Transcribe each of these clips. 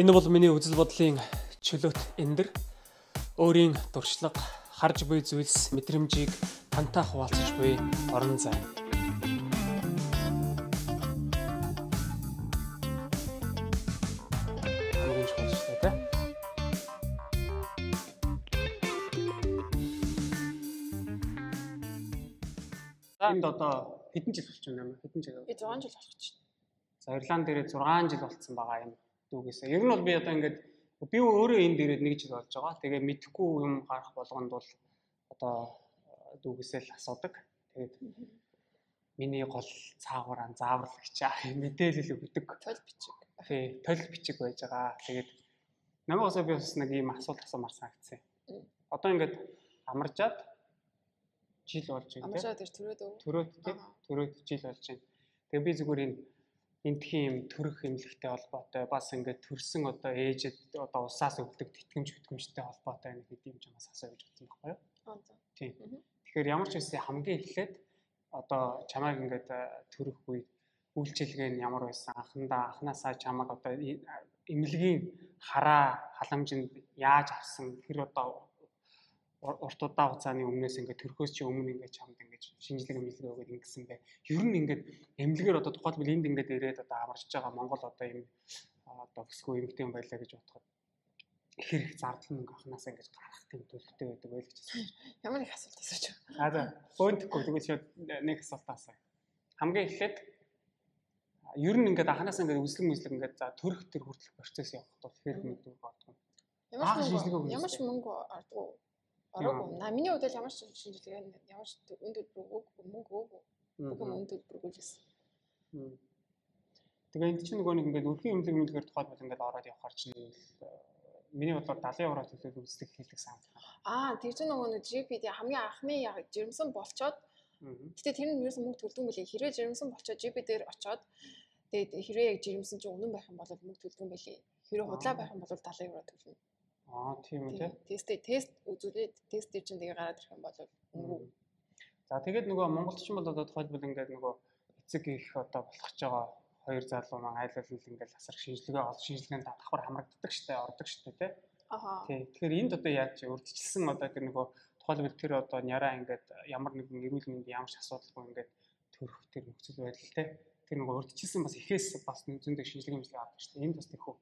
Энэ бол миний үзэл бодлын чөлөөт эндэр өөрийн дуршлаг, харж буй зүйлс, мэдрэмжийг тантай хуваалцаж буй орон зай. Энд одоо хэдэн жил болчих юм бэ? Хэдэн жил? Би 6 жил чинь. За Ирланд дээрээ 6 жил болцсон байгаа энэ дүүгээс. Ер нь бол би одоо ингээд би өөрөө энэ дээрээ нэг жил болж байгаа. Тэгээ мэдхгүй юм гарах болгонд бол одоо дүүгээсээ л асуудаг. Тэгээд миний гол цаагаараа зааварлагч аа мэдээлэл өгдөг. Тол бичиг. Тий, тол бичиг байж байгаа. Тэгээд намайгасаа би бас нэг ийм асуулт асуумар санагдсан. Одоо ингээд амарчаад жил болж байна. Амжаа дээр төрөөд өг. Төрөөд тий, төрөөд жил болж байна. Тэгээ би зүгээр энэ энтхийн юм төрөх эмнэлэгтэй холбоотой бас ингээд төрсэн одоо ээжэд одоо усаас өвдөг тэтгэмж хөтгөмжтэй холбоотой нэг хэд юм чамаас асуу гэж бодсон байхгүй юу? Тийм. Тэгэхээр ямар ч үсэн хамгийн эхлээд одоо чамайг ингээд төрөх үед үйлчилгээ нь ямар байсан анхандаа анханасаа чамайг одоо эмнэлгийн хараа халамжинд яаж авсан тэр одоо урт удаа хугацааны өмнөөс ингээд төрхөөс чи өмнө ингээд чамд ингээд шинжилгээ мэлгээ өгөөд ингэсэн бай. Ер нь ингээд эмнэлгээр одоо тухайлбал энд ингээд ирээд одоо амарч байгаа Монгол одоо юм одоо өсгөө эмгтэй юм байлаа гэж бодоход их зардал мөнгө авахнаас ингэж гарах тийм төлөвтэй байдаг байл гэж асууж. Ямар их асуулт асууж байгаа. Аа за. Бөөндөхгүй тэгвэл чи нэг асуулт асуу. Хамгийн эхлээд ер нь ингээд анханаас ингээд үслэг мүслэг ингээд за төрөх төр хүртэлх процесс явахд бол хэр мэдвэр бодох юм. Ямар ч мөнгө ямар ч мөнгө ардгүй ороогүй. На миний хувьд ямар ч шинжилгээ ямар ч үн төлбөр өгөхгүй мөнгө өгөхгүй. Бүх үн төлбөр өгүүлсэн. Тэгээ энд чинь нөгөө нэг ингээд өрхийн эмнэлэг мэлгээр тухайлбал ингээд ороод явахаар чинь миний бодлоор 70 евро төлөв үзлэг хийлгэх санагдана. Аа тэр чинь нөгөө нэг GPD хамгийн анхны яг жирэмсэн болчоод гэтээ тэр нь ерөөсөн мөнгө төлдөг юм билий. Хэрвээ жирэмсэн болчоод GP дээр очоод тэгээд хэрвээ яг жирэмсэн чинь үнэн байх юм бол мөнгө төлдөг юм билий. Хэрвээ худлаа байх юм бол 70 евро төлнө. Аа тийм үү те. Тест тест үзүүлээд тест чинь тэгээ гараад ирэх юм бол мөнгө. За тэгээд нөгөө монголчин бол одоо тухайлбал ингээд нөгөө эцэг их одоо болох ч байгаа хоёр залуу маань айл ал ингээл асар шинжилгээ олж шинжилгээнд давхар хамрагддаг штэ ордог штэ тий. Аха. Тий. Тэгэхээр энд одоо яаж урдчилсан одоо тэр нөгөө тухайлбал тэр одоо няраа ингээд ямар нэгэн эрүүл мэндийн ямар ч асуудалгүй ингээд төрөх тэр нөхцөл байдал тий. Тэр нөгөө урдчилсан бас ихээс бас зөндөө шинжилгээ хэмжлэг авдаг штэ. Энд бас тэхүү.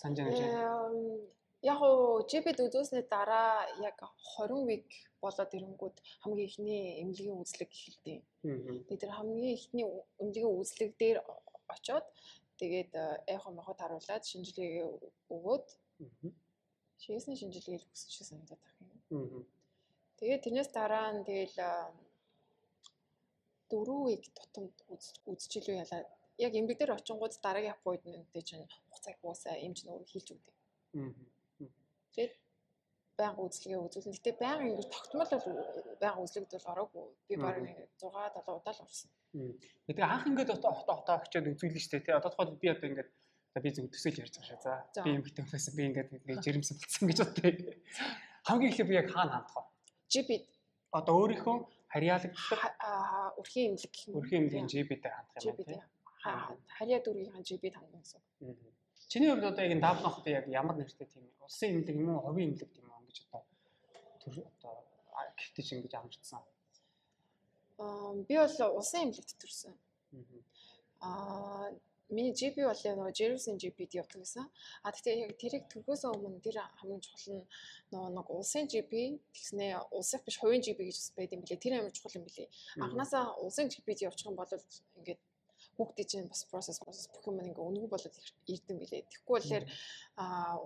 Санжаа нэ. Яг уу GP-д үзүүлснээр дараа яг 20 вик болоод ирэнгүүт хамгийн ихний эмнэлгийн үзлэг эхэлдэг. Тэгээд тэр хамгийн ихний эмнэлгийн үзлэг дээр очоод тэгээд эхо мохот харуулад шинжилгээ өгөөд шийсний шинжилгээ өгсөн шиг санагдаад байна юм. Тэгээд тэрнээс дараа нь тэгэл дөрөв вик тутамд үзчихлөө ялаа. Яг эмнэлэг дээр очингууд дараагийн аппоинтменттэй чинь хугацааг уусаа эмч нөгөө хийлж өгдөг. Тэгээд байнга үзлэгээ үзүүлнэ. Гэтэ байнга ингэж тогтмол бол байнга үзлэгд бол ороогүй. Би баг 6 7 удаа л орсон. Тэгээ анх ингээд отоо отоо отоо очиод үзүүлнэ шүү дээ. Тэ одоо тухайд би одоо ингээд би зөв төсөөл ярьж байгаа шээ. За би эмхтэй хүмүүс би ингээд жирэмсэн болсон гэж бодъё. Хамгийн эхлээд би яг хаана хандах вэ? GP одоо өөрийнхөө харьяалагддаг өрхийн эмнэлэг гэх юм. Өрхийн эмнэлгийн GP дээр хандах юм байна. Харьяа дүргийн GP хандах гэсэн. Чиний хувьд одоо яг энэ даблон хотод яг ямар нэртэй тийм улсын эмнэлэг юм уу, хувийн эмнэлэг юм уу гэж одоо төр одоо чинь ингэж амжирсан. Аа би бол улсын эмнэлэгт төрсөн. Аа миний GP бол нөгөө Jerusalem GP-д явдаг гэсэн. А тэгтээ яг тэрийг төрхөөс өмнө тэр хамгийн чухал нь нөгөө нэг улсын GP тэгснээ улсах биш хувийн GP гэж бас байд юм билээ. Тэр амар чухал юм билээ. Анханасаа улсын GP-д явчих юм бол ингээд хүүхдээ чинь бас process process бүх юм ингээ өнгө болоод ирдэг билээ. Тэгэхгүй болохоор а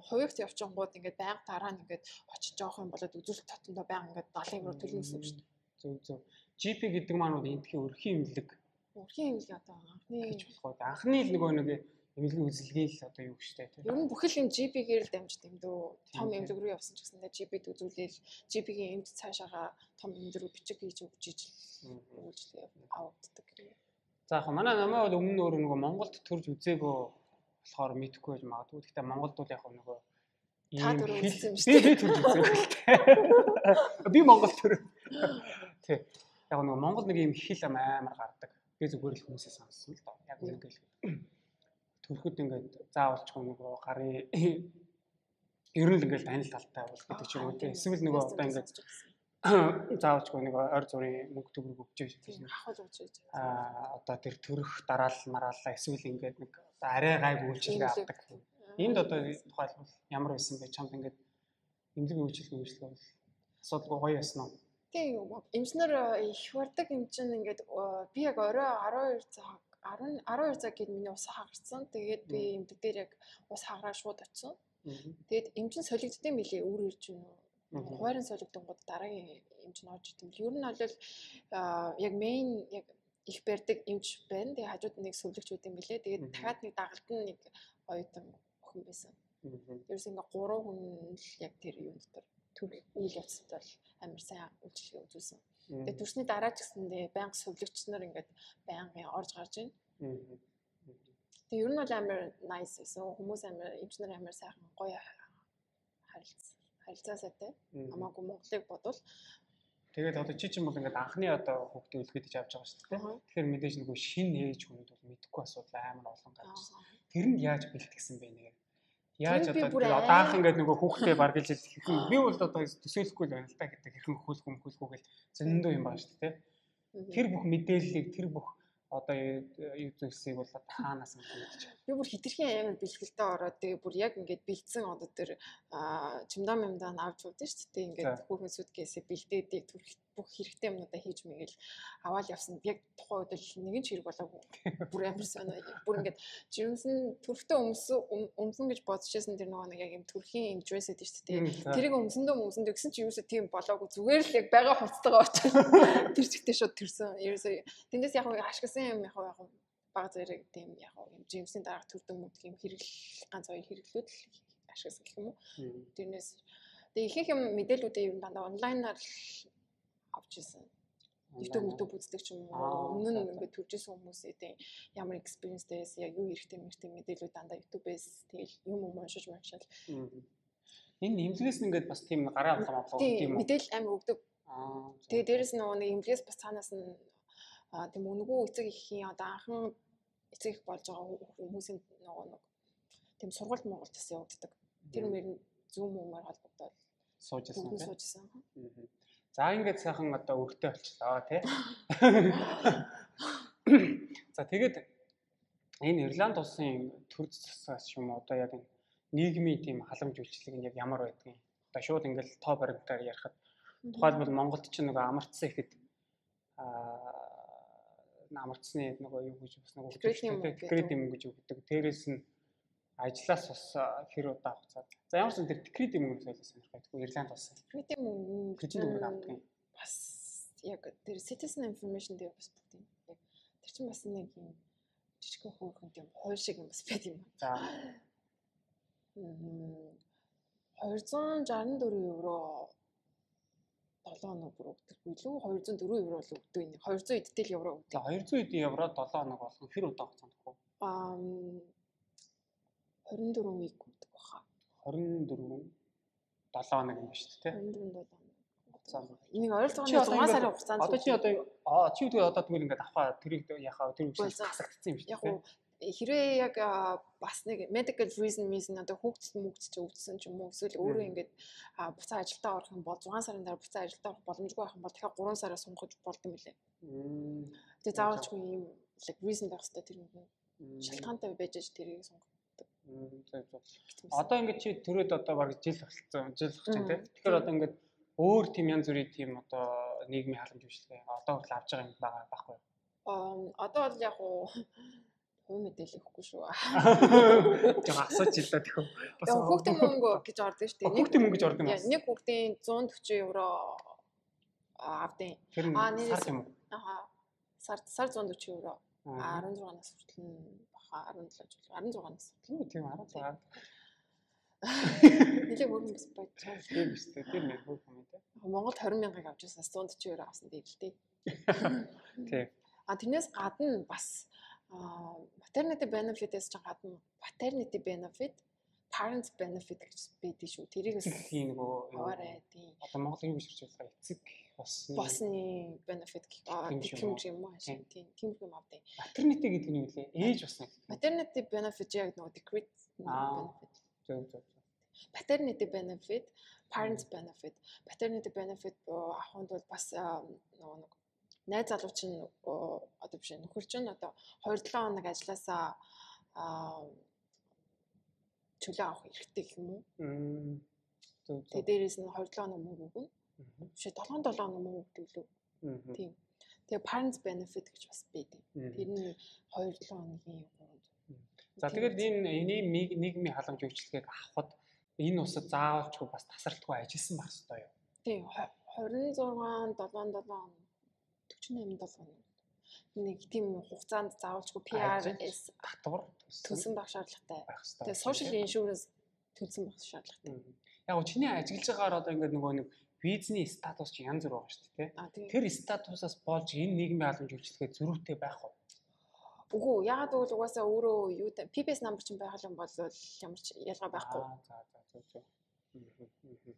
хувигт явчихгууд ингээ байнга дараа нь ингээ очиж жоох юм болоод үзүүлэлт татандаа байнга ингээ 70 евро төлнө гэсэн үг шүү дээ. Зөв зөв. GP гэдэг маань бол эндхийн өрхийн имлэг. Өрхийн имлэг одоо анхны гэж болох уу. Анхны л нөгөө нэг эмнэлгийн үзэлгийн л одоо юу гэжтэй тийм. Ер нь бүхэл юм GP-гээр л дамжд юм дөө. Том эмнэлэг рүү явсан ч гэсэндээ GP-д үзүүлээл GP-гийн эмд цаашаага том эмнэлэг рүү бичиг хийж өгч ижил өгүүлж авагддаг юм. За яг манай намаа бол өмнө өөр нөгөө Монголд төрж үзээгөө болохоор мэдэхгүй байж магадгүй. Гэхдээ Монголд бол яг нөгөө Та төрөө үзсэн шүү дээ. Би төрж үзсэн. Би Монгол төр. Тий. Яг нөгөө Монгол нэг юм хил амар гардаг. Би зүгээр л хүмүүсээс сонссон л доо. Яг үнэхээр төрөхөд ингээд заавалчгүй нөгөө гарын ер нь л ингээд танил талтай бол гэдэг ч юм уу тийм эсвэл нөгөө одоо ингээд заавалчгүй нэг ойр зүрийн мөнгө төгрөг өгч тийм ахвал өгч байж. а одоо тэр төрөх дараал мараалаа эсвэл ингээд нэг арай гайг үйлчилгээ авдаг. Энд одоо тухайлбал ямар байсан бэ? Чамд ингээд эмнэлэг үйлчилгээ үйлчлээ бол асуудалгүй гоё ясна уу? Тийм эмчнэр их бардаг эмчин ингээд э, би яг орой 12 цаг 10 12 цаг гээд миний ус хагарсан. Тэгээд би эмдэг дээр яг ус хагараа шууд очив. Тэгээд эмчин солигдсон мөлий өөр ирж байна уу? Хуваарин солигдонгууд дараагийн эмч нь орж идэв. Ер нь бол яг мейн яг их барьдаг эмч байна. Тэгээ хажууд нэг сүлэгч үүд юм билээ. Тэгээд дахиад нэг дагалд нь нэг оюутан охин байсан. Тэрс ингээ 3 хүн л яг тэр юм дотор төр үйл явцад бол амар сайн үйлчлэгээ үзүүлсэн. Тэгээд төрсний дараа ч гэсэндээ байнга сүлэгч нар ингээд байнгын орж гарч байна. Тэгээ ер нь бол амар nice байсан. Хүмүүс амар эмчнэр амар сайхан гоё харилцаа харилцаа сайтай. Хамаагүй Монголыг бодвол Тэгээд одоо чи чинь бол ингээд анхны одоо хүүхдээ үлгэдэж авч байгаа шүү дээ. Тэгэхээр мэдээж нөгөө шин ээж хүнд бол мэдэхгүй асуудал амар олон гарч ирсэн. Тэр нь яаж бэлтгэсэн бэ нэ? Яаж одоо одоо анх ингээд нөгөө хүүхдээ баргалж хэлсэн. Би бол одоо төсөөлөхгүй л байна л та гэдэг хэрхэн хөлх хүм хөлхүү гэл зөндөө юм байна шүү дээ. Тэр бүх мэдээллийг тэр бүх одоо юу зүйлсийг бол хаанаас нь мэдчих. Би бүр хитрхийн амар бэлгэлтэй ороод тэгээ бүр яг ингээд бэлдсэн одоо тэр чимдам юмдаа авч удаа шүү дээ. Ингээд хүүхэн сүдгээсээ бэлдээдэг төрх бүх хэрэгтэй юмнуудаа хийж мэгээл аваад явсан. Яг тухайн үед л нэгэн ч хэрэг болоогүй. Бүр амар сонио. Бүр ингээд жирэмсэн төрхтөө өмсөн өмсөн гэж бодчихсон тэр нөгөө нэг яг юм төрхийн имжвэс гэдэг шүү дээ. Тэрийг өмсөндөө өмсөндөө гэсэн чи юусоо тийм болоогүй. Зүгээр л яг байгаа хувцастайгаа очиж тэр чигтээ шууд төрсөн. Ерөөсөө тэндээс яг ашигласан юм яг яг баг зэрэг тийм яг юм жимсийн дараах төрдөг мөдг юм хэрэгэл ганц хоёр хэрэглүүд л ашигласан гэх юм уу. Тэрнээс Тэгээ ихэнх юм мэдээлүүдээ юм дандаа онлайнаар авч ирсэн. YouTube YouTube үздэг ч юм уу. Өмнө нь ингээд төрж исэн хүмүүсээ тийм ямар experience дээс яг юу хэрэгтэй мэртэй мэдээлүүд дандаа YouTube-ээс тэгэл юм юм уншиж уншаал. Энэ имлэгээс нь ингээд бас тийм гараа авлаа гэдэг юм. Мэдээлэл амар өгдөг. Тэгээ дээрэс нөгөө нэг имлэгээс бас цаанаас нь тийм үнгүү эцэг ихийн одоо анхан эцэг их болж байгаа хүмүүсийн нөгөө нэг тийм сургалт Монголд бас явагддаг. Тэр мөр зүүм өмөр холбогдоод сууж ирсэн. Сууж ирсэн. За ингээд сайхан одоо өртөө болчлоо тий. За тэгээд энэ Ирланд улсын төр засаас юм одоо яг нийгмийн тийм халамж үйлчлэг нь яг ямар байдгийг одоо шууд ингээд тоо баримтаар ярихад тухайлбал Монголд ч нэг амарцсан ихэд аа амарцсны нөгөө юу гэж бас нэг кредит юм гэж өгдөг. Тэрээс нь ажлаас бас хэр удаа хугацаа. За ямар ч тэр кредит мөнгө соёлоо сонирхох байхгүй Ирланд бас. Кредит мөнгө кредит мөнгө авдаг юм. Бас яг тэр citizen information дээр бас бүгд юм. Яг тэр чинь бас нэг юм жижигхэн хөөрхөнд юм хууль шиг юм бас байт юм. За. 264 евро 7 хоног бүр өгдөггүй лүү 204 евро л өгдөг юм. 200 эдтэл евро өгдөг. За 200 евро 7 хоног болгон хэр удаа хугацаанд вэ? Аа 24 week гэдэг баха. 24 7 хоног юм шүү дээ. 24 7 хоног. Энийг ойролцоогоо 6 сарын хугацаанд одоо чи одоо аа чи тэгээ одоо тэгвэл ингээд авах тэрийг яхаа тэр үгс хасагдсан юм шүү дээ. Яг хэрвээ яг бас нэг medical reason reason одоо хүүхдс мөгц ч өвдсөн ч юм уу эсвэл өөрөө ингээд буцаа ажилдаа орох юм бол 6 сарын дараа буцаа ажилдаа орох боломжгүй байх юм бол дахиад 3 сараа сунгаж болдсон мөлий. Тэгээ заавалчгүй юм like reason байх хэрэгтэй тэр нэг шалтгаантай байж аж тэрийг сунгах Одоо ингээд чи төрөөд одоо баг жил болсон, жил болох чинь тийм. Тэгэхээр одоо ингээд өөр тийм янз бүрийн тийм одоо нийгмийн халамж үйлчлэгээ одоо хүртэл авч байгаа юм байгаа байхгүй юу? Аа одоо бол яг уу хувь мэдээлэл өгөхгүй шүү. Жог асууж ил да тэгвэл. Бас хүүхдийн мөнгө гэж ордог шүү дээ. Хүүхдийн мөнгө гэж ордог юм байна. Нэг хүүхдийн 140 евро авдیں۔ Аа нэрээс юм? Аа сар сар 140 евро. 16-наас хүртэл баха 17 жил 16-наас. Тийм тийм 16. Нилээ хөрөн бас бодчихсон. Тийм биш үү? Тэр нэг хөрх юм тий. Монголд 20 мянгаг авч яснаас 140 евро авсан дээ л дээ. Тийм. А тэрнээс гадна бас maternity benefit-ээс ч гадна paternity benefit parents benefit гэж байдаг шүү. Тэрийг бас тийм нөгөө аваарай тийм. Одоо Монгол юу гэж хэлж байгаа эцэг босны босны benefit гэх юм уу? Тийм. тийм юм авдаг. maternity гэдэг нь юу вэ? Ээж босны. Maternity benefit яг нөгөө decreed benefit. Зөв зөв. зөв. Paternity benefit, parents benefit. Paternity benefit боо ахуйд бол бас нөгөө нэг найз залууч нь оо, одоо биш нөхөр чинь одоо 2-7 хоног ажилласаа аа чөлөө авах гэх юм уу? Зөв зөв. дээрээс нь 2-7 хоног мөнгө өгнө. Мгм. Биш 7-7 хоног мөнгө өгдөг лөө. Тийм. Тэгээ parents benefit гэж бас байдаг. Тэр нь 2-7 хоногийн хугацаанд. За тэгээд энэ энэ нийг- нийгмийн халамж үйлчлэгийг авахд энэ усад заавалчгүй бас тасралтгүй ажилласан байх хэрэгтэй юу? Тийм 26 77 48 7 нэг тийм хугацаанд заавалчгүй PRS Татвар төлсөн байх шаардлагатай. Тэгээ social insurance төлсөн байх шаардлагатай. Яг гоо чиний ажиллаж байгаагаар одоо ингээд нөгөө нэг визний статус чи янз бүр байгаа шүү дээ. Тэр статусаас болж энэ нийгмийн халамж үйлчлэгээ зөрүүтэй байх уу? Үгүй ягаад гэвэл угаасаа өөрөө юу PPS number чинь байх юм бол ямар ч ялгаа байхгүй. За за мгм.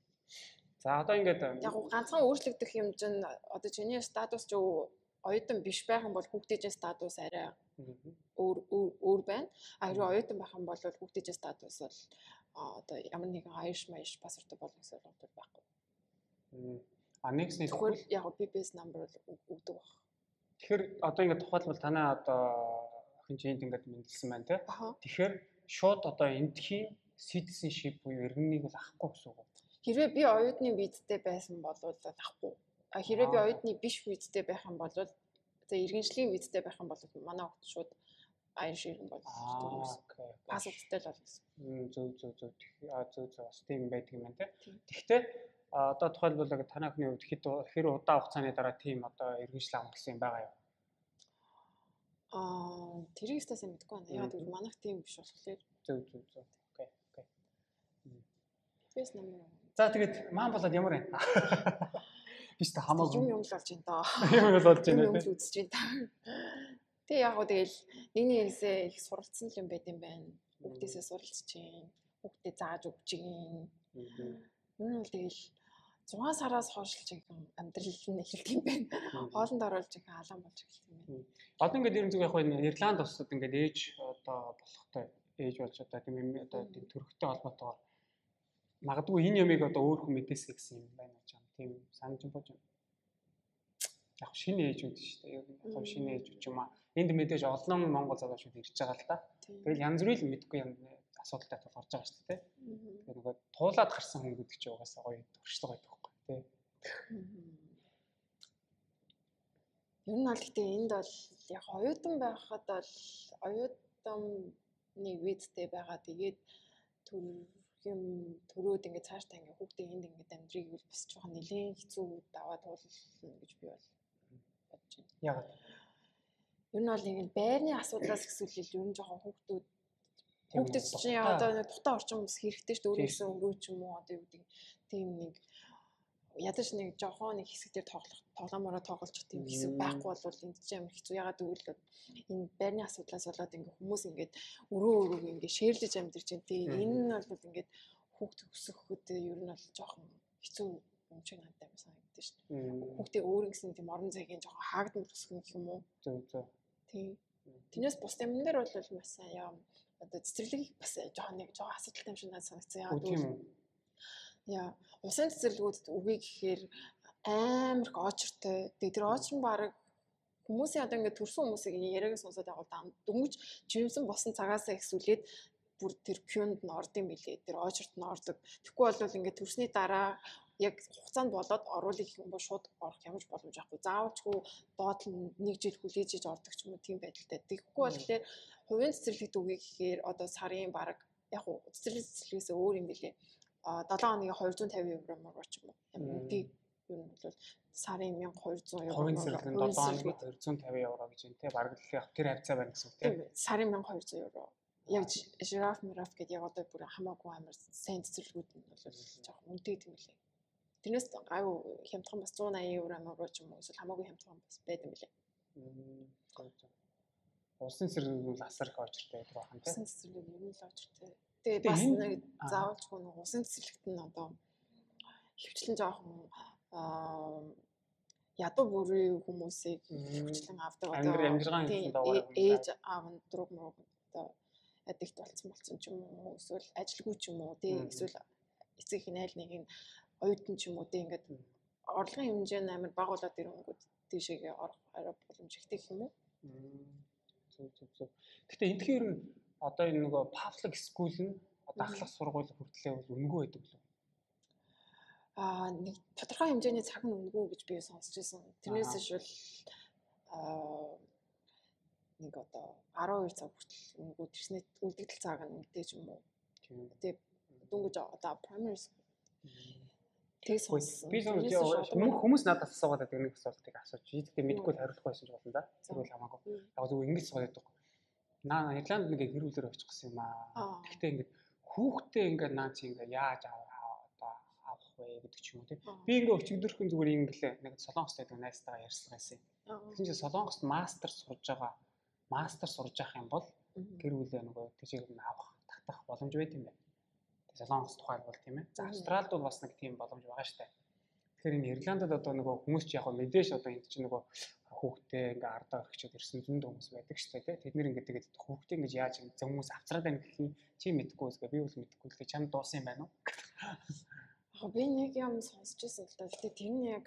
За одоо ингээд Яг ганцхан өөрчлөгдөх юм чинь одоо чиний статус ч өө- оюутан биш байх юм бол хүүхдийн статус арай өөр өөр- байна. А хэрэг оюутан байх юм бол хүүхдийн статус бол одоо ямар нэгэн аяш маяш паспорт болох гэсэн бол байхгүй. А нэгснээ Тэгвэл яг нь PPS number бол өг- өгдөг баг. Тэгэхээр одоо ингээд тухайлбал танай одоо охин чинь энд ингээд мэдлсэн байна те. Тэгэхээр шууд одоо эндхийн citizenship буюу иргэнийг бол авахгүй гэсэн үг. Хэрвээ би оюутны визтэй байсан бол авахгүй. А хэрвээ би оюутны биш визтэй байх юм бол за иргэншлийн визтэй байх юм бол манай огт шууд аяш иргэн бол Аа, окей. паспорттай л болно. Зөв зөв зөв. Аа зөв зөв. Бас тийм байдаг юм байна те. Тийм. Одоо тухайлбал танай охины хувьд хэд хэр удаа хугацааны дараа тийм одоо иргэншил амгалсан юм байгаа юу? Аа тэрийг стасаа мэдгүй байна. Яг гэвэл манайх тийм биш болохоор Зөв зөв зөв. Окей. Окей. PPS number За тэгээд маан болоод ямар байна? Биш та хамаагүй. юм юм л болж байна даа. юм бол болж байна юм л үзэж байна. Тэг яг гоо тэгэл нэг нэгнээсээ их суралцсан л юм байт юм байна. Хүүхдээсээ суралцж чинь, хүүхдээ зааж өгч чинь. Нь бол тэгэл 6 сараас хойш л жинхэнэ амьдрал нь эхэлт юм байна. Хоолнд оруулж жинхэнэ алан болж эхэлт юм байна. Одоо ингээд ерөн зүг яг энэ Ирланд улсад ингээд ээж одоо болохтой ээж болж одоо тийм юм одоо тийм төрхтэй холбоотойгоор магадгүй энэ ямиг одоо өөр хүн мэдээсэй гэсэн юм байна гэж байна. Тийм санаж бож байна. Яг шинэ ээжүүд шүү дээ. Яг нь яг шинэ ээжүүд юм аа. Энд мэдээж олон Монгол залуучууд ирж байгаа л да. Тэгэл янз бүрийн мэдгүй юм асуудалтай тулгарч байгаа шүү дээ. Тэгээ нөгөө туулаад гарсан хүн гэдэг чинь угаасаа гоё туршлагатай байдаг тий. Ер нь бол гэтээ энд бол яг оюутан байхад бол оюутаны визтэй байгаа. Тэгээд төр юм төрөөд ингээд цаашдаа ингээд хүүхдээ энд ингээд амьдрыг бол бас жоохон нэлээд хэцүү даваа туулна гэж би бол бодож байна. Яг Ер нь бол ингээд байрны асуудлаас эсвэл ер нь жоохон хүүхдүүд үү, чинь одоо нэг тухтай орчин хүмүүс хэрэгтэй шүү дээ. Өөрөөсөө өнгөө ч юм уу одоо юу гэдэг тийм нэг ядаж нэг жоохон нэг хэсэг дээр тоглох тоглоомороо тоглож тийм хэсэг байхгүй бол энд чинь амар хэцүү. Ягаад гэвэл энэ байрны асуудлаас болоод ингээ хүмүүс ингээд өрөө өрөөг ингээ шээрлэж амьдэрч байна. Тийм энэ нь бол ингээд хүүхд өсөхөд ер нь бол жоохон хэцүү юм шиг надад амар дээ. Мм, Хүүхдээ өөр гэсэн тийм орон зайгийн жоохон хаагдмар өсгөх гэх юм уу. Зөв зөв. Тийм. Тэрнээс бус юм дээр бол маш сайн яа одоо цэцэрлэг бас жоохон нэг жоохон асуудалтай юм шиг надад санагдсан. Яа тийм? Яа усан цэцэрлэгүүд үгүй гэхээр амар их очертой. Тэгээ тэр очер нь баг хүмүүсийн одоо ингээд төрсэн хүмүүсийг яриаг сонсоод байгаа даа. Дөнгөж жирэмсэн босон цагаасаа ихсүүлээд бүр тэр пюнд нь орд юм билээ. Тэр очерт нь ордог. Тэгэхгүй бол ингээд төрсний дараа яг хугацаанд болоод оруулах юм бол шууд орох ямар боломж байхгүй. Заавалчгүй доод нь нэг жил хүлээж иж ордог ч юм уу тийм байдалтай. Тэгэхгүй бол тэгэхээр хувийн цэцэрлэгт үгүй гэхээр одоо сарын баг яг уу цэцэрлэг цэцэрлэгээс өөр юм билээ. А 7 хоногийн 250 евро мөр ч юм уу. Би ер нь бол сарын 1200 евро. Хувийн нь хувийн 7 хоног цэцэрлэгэд 250 евро гэж юм те. Бараг л яг тэр хавцаа байна гэсэн үг те. сарын 1200 евро. Яг жи- жираф мираф гэдэг яг одоо бүр хамаагүй амар сайн цэцэрлэгүүд нь бол жоохон үнэтэй юм лээ. Тэрнээс гайгүй хямдхан бас 180 евро мөр ч юм уу эсвэл хамаагүй хямдхан бас байдаг юм лээ. Улсын цэцэрлэг нь асар их очиртай байдаг байна те. Усан цэцэрлэг ер нь л очиртай. Тэгээ бас нэг Аа. заавалчгүй нэг усан цэцэрлэгт нь одоо хөвчлэн жоохон ядуу бүрийн хүмүүсийг хүчлэн авдаг. Дагавар ээ- ээж аав нь дөрөв мөрөг одоо аддикт болсон болсон ч юм уу эсвэл ажилгүй ч юм уу тий эсвэл эцэг их найл нэг нь оюутан ч юм уу тий ингээд орлогын хэмжээ нь амар бага болоод ирэнгүүт тийшээгээ орох арай боломж ихтэй гэх юм уу? Зөв зөв зөв. Гэтэ эндхийн ер нь одоо энэ нөгөө public school нь одоо ахлах сургууль хүртлэе бол үнэгүй байдаг лөө. аа нэг тодорхой хэмжээний цаг нь өнгөө гэж би сонсч байсан. Тэрнээс Аа. иш бол аа нэг одоо 12 цаг хүртэл өнгөө тэрснээ үлдэгдэл цаг нь мэдээж юм уу. Тийм. Дөнгөж одоо primary school тэг Хөөе, сонссон. Би зөв хүмүүс надад асуугаад байдаг нэг асуултыг асууж. Ийдтэй мэдгүй Мм. хариулахгүй байсан ч болно да. Тэгвэл хамаагүй. Яг зөв ингэж байдаг. Наа Ирланд нэг гэр бүлээр очих гэсэн юм аа. Гэхдээ ингээд хүүхдээ ингээд наа чи ингээд яаж аа одоо авах вэ гэдэг ч юм уу тийм. Би ингээд өчигдөрхөн зүгээр инглээ нэг солонгост байдаг найзтайгаа ярьсан байсан. Аа. Тэгин чинь солонгост мастер сурж байгаа. Мастер сурж явах юм бол гэр бүлээ нөгөө тийшээ нь авах татах боломж байт юм байна. Тэгээ солонгос тухай бол тийм ээ. За. Австралид бол бас нэг тийм боломж байгаа штэ. Тэгэхээр энэ Ирландд одоо нөгөө хүмүүс ч яг мэдээж одоо энд чинь нөгөө хүүхдээ ингээ ардаа өргөчөд ирсэн зөнд хүмүүс байдаг штэ тий. Тэд нэр ингээ тэгээд хүүхдээ ингээ яаж зөв хүмүүс авцраад байна гэх юм чи мэдэхгүй үсгээ би бол мэдэхгүй л чам дуусан юм байна уу? Аа би нэг юм сонсч байсан л да. Гэтэ тэр нь яг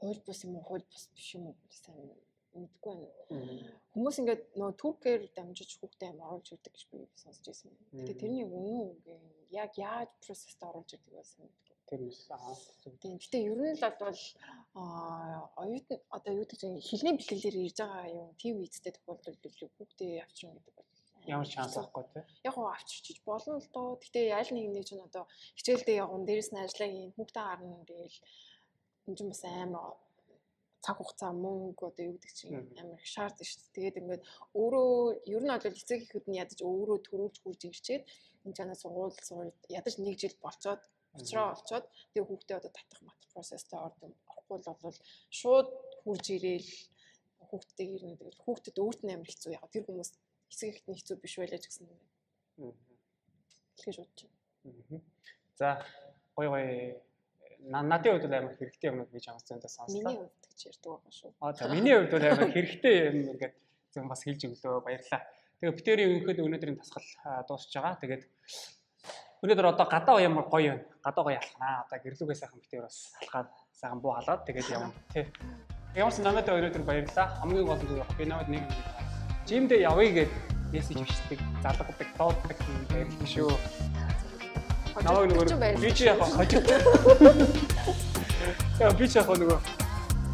хууль бус юм уу, хууль бус биш юм уу сайн мэдгүй байна. Хүмүүс ингээд нөгөө туркээр дамжиж хүүхдээ юм оруулж ирдэг гэж би сонсч байсан. Мгм. тэрний үнэн гэх яг яаж процессд оруулж ирдэг сайн мэдгүй. Тэр нь аа зөв. Тийм. Гэтэ ер нь л бол аа оюутан одоо юу гэж хэлний бэлтгэлээр ирж байгаа юм тийм үедтэй тохиолдолд л хүүхдээ авчрна гэдэг бол Ямар шанс авахгүй тий. яг гоо авчирчиж болно л доо. Гэтэ аль нэг нэг чинь одоо хичээлдээ явган дээрэс нь ажиллаа хийн хүүхдээ гарна гээл энэ чинь бас амар цаг хугацаа мөнгө одоо юу гэдэг чинь амар их шаардсан шүү дээ. Тэгээд ингээд өөрөө ер нь бол эцэг ихэд нь ядаж өөрөө төрүүлж хурж ирчээд энэ чанаа сургууль сураад ядаж нэг жил болцоод Учраа олцоод тэгээ хүүхдээ одоо татах мат процесстэй ордог орохгүй л бол шууд хурж ирээл хүүхдээ ирнэ тэгэл хүүхдэд өөрт нь амар хэцүү яг тэр хүмүүс эцэг ихт нь хэцүү биш байлаа ч гэсэн Мгм. хэлхэж бодож байна. За гой гой на- надын хувьд бол амар хэрэгтэй юмнууд би чамаас зөндөө Миний сонслоо. хувьд гэж ярьдаг байгаа шүү. Аа за миний хувьд бол амар хэрэгтэй юм ингээд зөв бас хэлж өглөө баярлаа. Тэгээ битэрийн өнөхөд өнөөдрийн тасгал аа, дуусч байгаа. Тэгээд өнөөдөр одоо гадаа ямар гоё юм. Гадаа гоё алхнаа. Одоо гэрлүүгээ сайхан битэр бас алхаад сайхан буу халаад тэгээд явна тий. Ямар ч намайг өнөөдөр баярлаа. Хамгийн гол нь би намайг нэг жимдээ явъя гэд мессеж бичдэг, залгадаг, дооддаг юм баярлалаа шүү. Намайг нөгөө би чи яг хожиг. Яа би чи яг нөгөө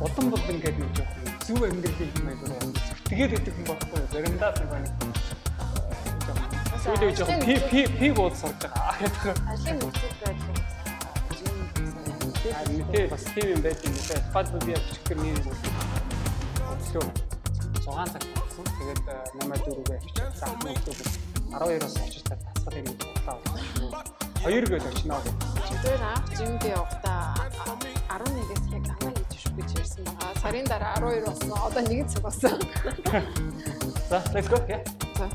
удам будам гэдэг нэг жоох зүв амьдралын юм аа. Тэгээд идэх юм багхгүй. Заримдаа нэг байна. Үгүй жоох пи пи пи бод сурж байгаа. ажлын нөхцөл байдал мэдээ бас тийм юм байдаг юм байна. Бад би яг чигтэр нэг юм. Өглөө 6 цаг болсон. Тэгээд намайг дөрөвөө сахны өглөө 12-оос очиж тасгал юм боллоо. Хоёр гээд очино. Тэр анх жимд явахдаа 11-ээс яг анаа хийж шүү гэж ярьсан байгаа. Сарын дараа 12 болсон. Одоо 1 цаг болсон. За, let's go. За.